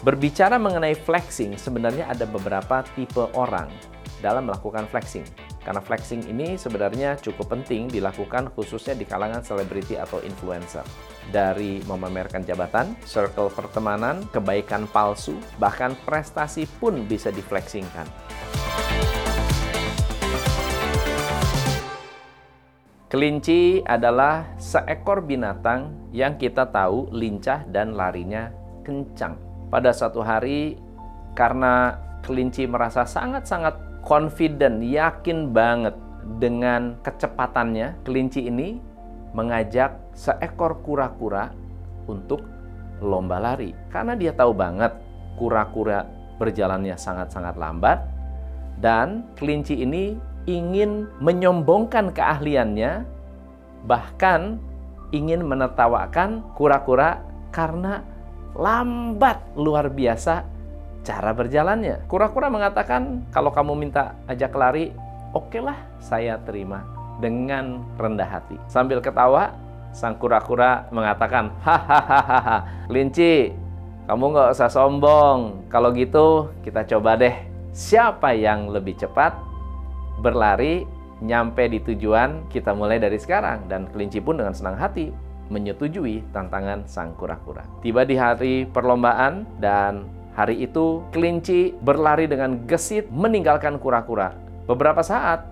Berbicara mengenai flexing, sebenarnya ada beberapa tipe orang dalam melakukan flexing. Karena flexing ini sebenarnya cukup penting dilakukan khususnya di kalangan selebriti atau influencer. Dari memamerkan jabatan, circle pertemanan, kebaikan palsu, bahkan prestasi pun bisa diflexingkan. Kelinci adalah seekor binatang yang kita tahu lincah dan larinya kencang pada suatu hari karena kelinci merasa sangat-sangat confident, yakin banget dengan kecepatannya, kelinci ini mengajak seekor kura-kura untuk lomba lari. Karena dia tahu banget kura-kura berjalannya sangat-sangat lambat dan kelinci ini ingin menyombongkan keahliannya bahkan ingin menertawakan kura-kura karena lambat luar biasa cara berjalannya. Kura-kura mengatakan, kalau kamu minta ajak lari, okelah saya terima dengan rendah hati. Sambil ketawa, sang kura-kura mengatakan, hahaha, kelinci, kamu nggak usah sombong. Kalau gitu, kita coba deh. Siapa yang lebih cepat berlari nyampe di tujuan, kita mulai dari sekarang. Dan kelinci pun dengan senang hati menyetujui tantangan sang kura-kura. Tiba di hari perlombaan dan hari itu kelinci berlari dengan gesit meninggalkan kura-kura. Beberapa saat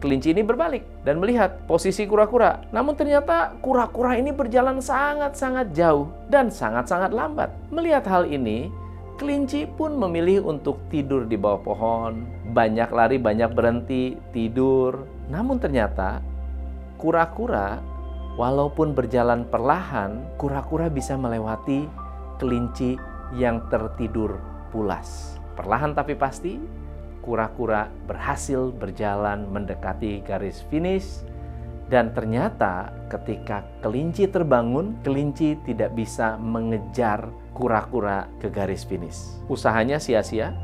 kelinci ini berbalik dan melihat posisi kura-kura. Namun ternyata kura-kura ini berjalan sangat-sangat jauh dan sangat-sangat lambat. Melihat hal ini, kelinci pun memilih untuk tidur di bawah pohon. Banyak lari, banyak berhenti, tidur. Namun ternyata kura-kura Walaupun berjalan perlahan, kura-kura bisa melewati kelinci yang tertidur pulas. Perlahan tapi pasti, kura-kura berhasil berjalan mendekati garis finish dan ternyata ketika kelinci terbangun, kelinci tidak bisa mengejar kura-kura ke garis finish. Usahanya sia-sia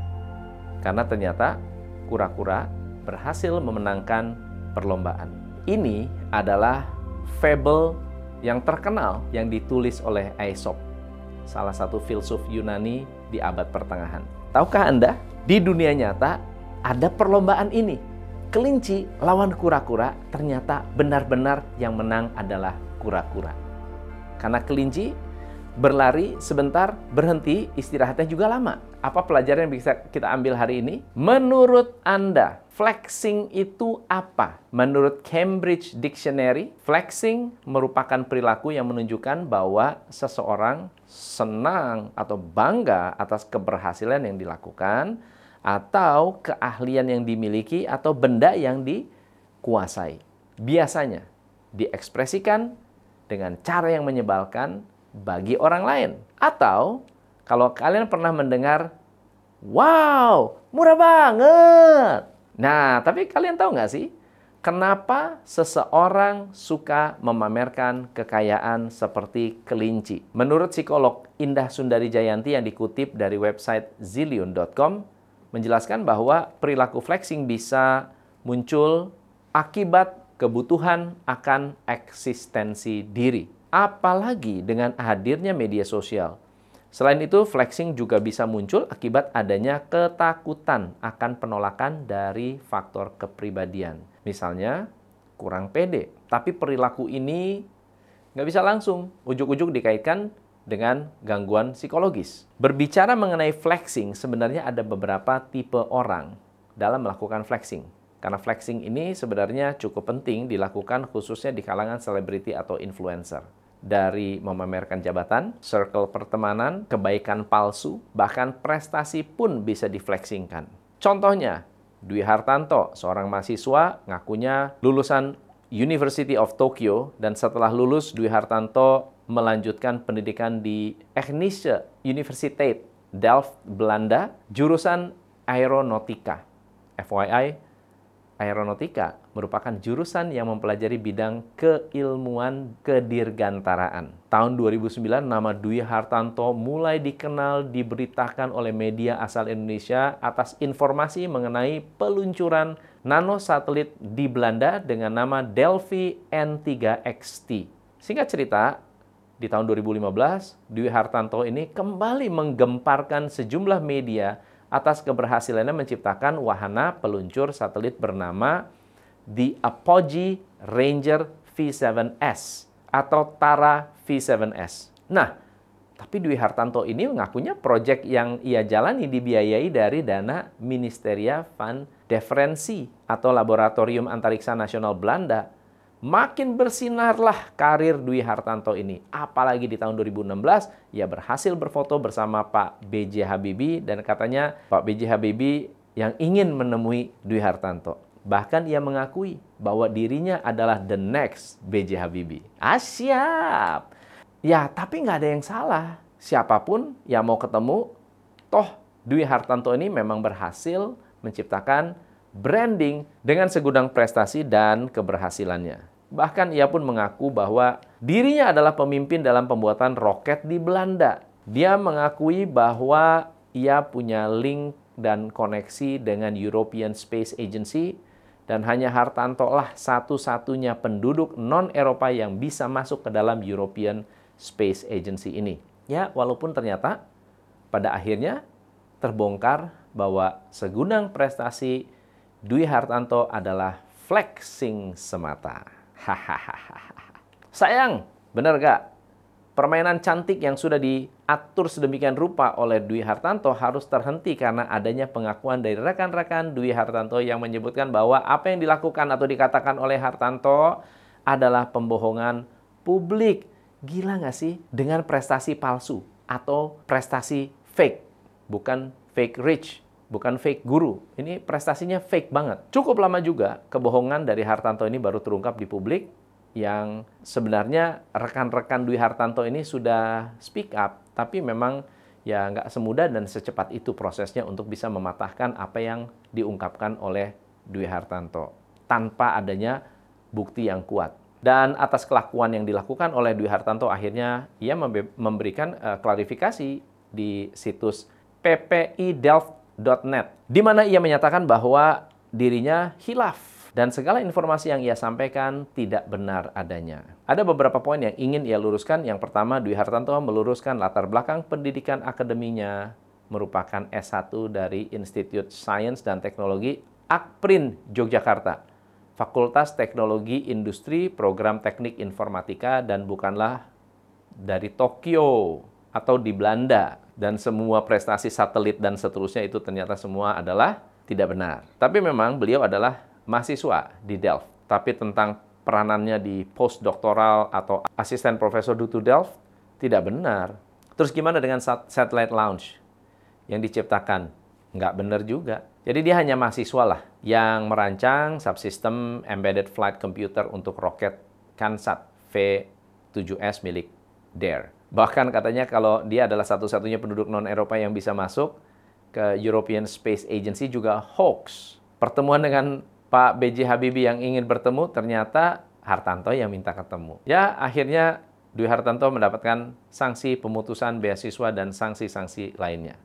karena ternyata kura-kura berhasil memenangkan perlombaan. Ini adalah fable yang terkenal yang ditulis oleh Aesop, salah satu filsuf Yunani di abad pertengahan. Tahukah Anda, di dunia nyata ada perlombaan ini. Kelinci lawan kura-kura, ternyata benar-benar yang menang adalah kura-kura. Karena kelinci berlari sebentar, berhenti, istirahatnya juga lama. Apa pelajaran yang bisa kita ambil hari ini? Menurut Anda, Flexing itu apa? Menurut Cambridge Dictionary, flexing merupakan perilaku yang menunjukkan bahwa seseorang senang atau bangga atas keberhasilan yang dilakukan atau keahlian yang dimiliki atau benda yang dikuasai. Biasanya diekspresikan dengan cara yang menyebalkan bagi orang lain. Atau kalau kalian pernah mendengar, wow, murah banget Nah, tapi kalian tahu nggak sih, kenapa seseorang suka memamerkan kekayaan seperti kelinci? Menurut psikolog Indah Sundari Jayanti yang dikutip dari website zillion.com, menjelaskan bahwa perilaku flexing bisa muncul akibat kebutuhan akan eksistensi diri. Apalagi dengan hadirnya media sosial Selain itu, flexing juga bisa muncul akibat adanya ketakutan akan penolakan dari faktor kepribadian. Misalnya, kurang pede. Tapi perilaku ini nggak bisa langsung. Ujuk-ujuk dikaitkan dengan gangguan psikologis. Berbicara mengenai flexing, sebenarnya ada beberapa tipe orang dalam melakukan flexing. Karena flexing ini sebenarnya cukup penting dilakukan khususnya di kalangan selebriti atau influencer dari memamerkan jabatan, circle pertemanan, kebaikan palsu, bahkan prestasi pun bisa diflexingkan. Contohnya, Dwi Hartanto, seorang mahasiswa ngakunya lulusan University of Tokyo dan setelah lulus Dwi Hartanto melanjutkan pendidikan di Technische Universiteit Delft, Belanda, jurusan aeronautika. FYI, aeronautika merupakan jurusan yang mempelajari bidang keilmuan kedirgantaraan. Tahun 2009 nama Dwi Hartanto mulai dikenal diberitakan oleh media asal Indonesia atas informasi mengenai peluncuran nanosatelit di Belanda dengan nama Delphi N3XT. Singkat cerita, di tahun 2015, Dwi Hartanto ini kembali menggemparkan sejumlah media atas keberhasilannya menciptakan wahana peluncur satelit bernama The Apogee Ranger V7S atau Tara V7S. Nah, tapi Dwi Hartanto ini mengakunya proyek yang ia jalani dibiayai dari dana Ministeria van Defensie atau Laboratorium Antariksa Nasional Belanda makin bersinarlah karir Dwi Hartanto ini. Apalagi di tahun 2016, ia berhasil berfoto bersama Pak B.J. Habibie dan katanya Pak B.J. Habibie yang ingin menemui Dwi Hartanto. Bahkan ia mengakui bahwa dirinya adalah the next B.J. Habibie. Ah, siap! Ya, tapi nggak ada yang salah. Siapa pun yang mau ketemu, toh Dwi Hartanto ini memang berhasil menciptakan branding dengan segudang prestasi dan keberhasilannya. Bahkan ia pun mengaku bahwa dirinya adalah pemimpin dalam pembuatan roket di Belanda. Dia mengakui bahwa ia punya link dan koneksi dengan European Space Agency dan hanya Hartanto lah satu-satunya penduduk non-Eropa yang bisa masuk ke dalam European Space Agency ini. Ya, walaupun ternyata pada akhirnya terbongkar bahwa segudang prestasi Dwi Hartanto adalah flexing semata. Hahaha. Sayang, benar gak? Permainan cantik yang sudah diatur sedemikian rupa oleh Dwi Hartanto harus terhenti karena adanya pengakuan dari rekan-rekan Dwi Hartanto yang menyebutkan bahwa apa yang dilakukan atau dikatakan oleh Hartanto adalah pembohongan publik. Gila gak sih? Dengan prestasi palsu atau prestasi fake. Bukan fake rich, bukan fake guru. Ini prestasinya fake banget. Cukup lama juga kebohongan dari Hartanto ini baru terungkap di publik yang sebenarnya rekan-rekan Dwi Hartanto ini sudah speak up, tapi memang ya nggak semudah dan secepat itu prosesnya untuk bisa mematahkan apa yang diungkapkan oleh Dwi Hartanto tanpa adanya bukti yang kuat. Dan atas kelakuan yang dilakukan oleh Dwi Hartanto akhirnya ia memberikan uh, klarifikasi di situs PPI Delft net, di mana ia menyatakan bahwa dirinya hilaf dan segala informasi yang ia sampaikan tidak benar adanya. Ada beberapa poin yang ingin ia luruskan. Yang pertama, Dwi Hartanto meluruskan latar belakang pendidikan akademinya merupakan S1 dari Institut Sains dan Teknologi Akprin Yogyakarta. Fakultas Teknologi Industri Program Teknik Informatika dan bukanlah dari Tokyo atau di Belanda dan semua prestasi satelit dan seterusnya itu ternyata semua adalah tidak benar. Tapi memang beliau adalah mahasiswa di Delft. Tapi tentang peranannya di postdoktoral atau asisten profesor Dutu Delft tidak benar. Terus gimana dengan satellite launch yang diciptakan? Nggak benar juga. Jadi dia hanya mahasiswa lah yang merancang subsistem embedded flight computer untuk roket Kansat V7S milik Dare. Bahkan katanya kalau dia adalah satu-satunya penduduk non-Eropa yang bisa masuk ke European Space Agency juga hoax. Pertemuan dengan Pak B.J. Habibie yang ingin bertemu ternyata Hartanto yang minta ketemu. Ya, akhirnya Dwi Hartanto mendapatkan sanksi pemutusan beasiswa dan sanksi-sanksi lainnya.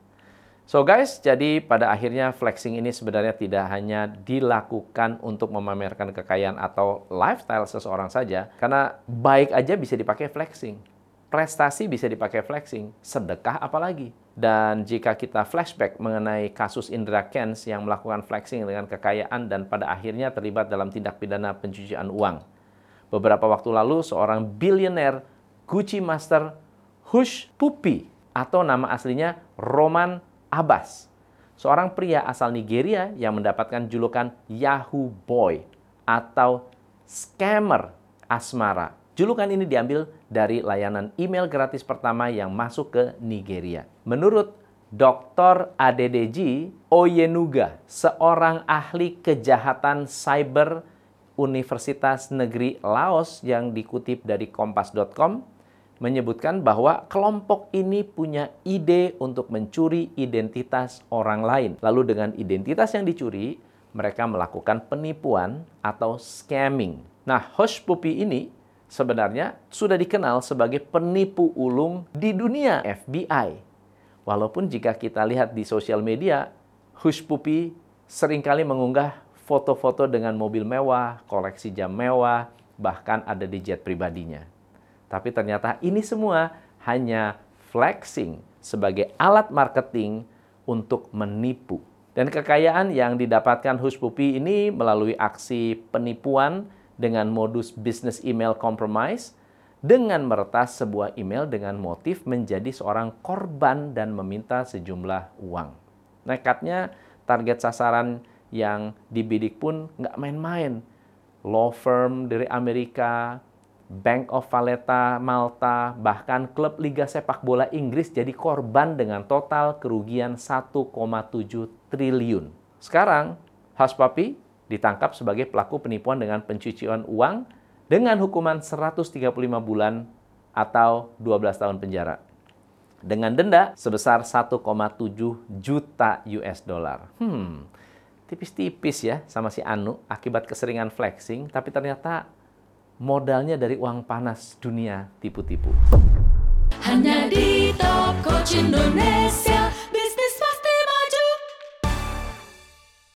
So guys, jadi pada akhirnya flexing ini sebenarnya tidak hanya dilakukan untuk memamerkan kekayaan atau lifestyle seseorang saja, karena baik aja bisa dipakai flexing prestasi bisa dipakai flexing, sedekah apalagi. Dan jika kita flashback mengenai kasus Indra Kents yang melakukan flexing dengan kekayaan dan pada akhirnya terlibat dalam tindak pidana pencucian uang. Beberapa waktu lalu seorang bilioner Gucci Master Hush Pupi atau nama aslinya Roman Abbas. Seorang pria asal Nigeria yang mendapatkan julukan Yahoo Boy atau scammer asmara Julukan ini diambil dari layanan email gratis pertama yang masuk ke Nigeria. Menurut Dr. Adedeji Oyenuga, seorang ahli kejahatan cyber Universitas Negeri Laos yang dikutip dari kompas.com, menyebutkan bahwa kelompok ini punya ide untuk mencuri identitas orang lain. Lalu dengan identitas yang dicuri, mereka melakukan penipuan atau scamming. Nah, host puppy ini sebenarnya sudah dikenal sebagai penipu ulung di dunia FBI. Walaupun jika kita lihat di sosial media, Hush Puppy sering kali mengunggah foto-foto dengan mobil mewah, koleksi jam mewah, bahkan ada di jet pribadinya. Tapi ternyata ini semua hanya flexing sebagai alat marketing untuk menipu. Dan kekayaan yang didapatkan Hush Puppy ini melalui aksi penipuan dengan modus bisnis email compromise dengan meretas sebuah email dengan motif menjadi seorang korban dan meminta sejumlah uang. Nekatnya target sasaran yang dibidik pun nggak main-main. Law firm dari Amerika, Bank of Valletta, Malta, bahkan klub Liga Sepak Bola Inggris jadi korban dengan total kerugian 1,7 triliun. Sekarang, Puppy ditangkap sebagai pelaku penipuan dengan pencucian uang dengan hukuman 135 bulan atau 12 tahun penjara. Dengan denda sebesar 1,7 juta US dollar. Hmm, tipis-tipis ya sama si Anu akibat keseringan flexing, tapi ternyata modalnya dari uang panas dunia tipu-tipu. Hanya di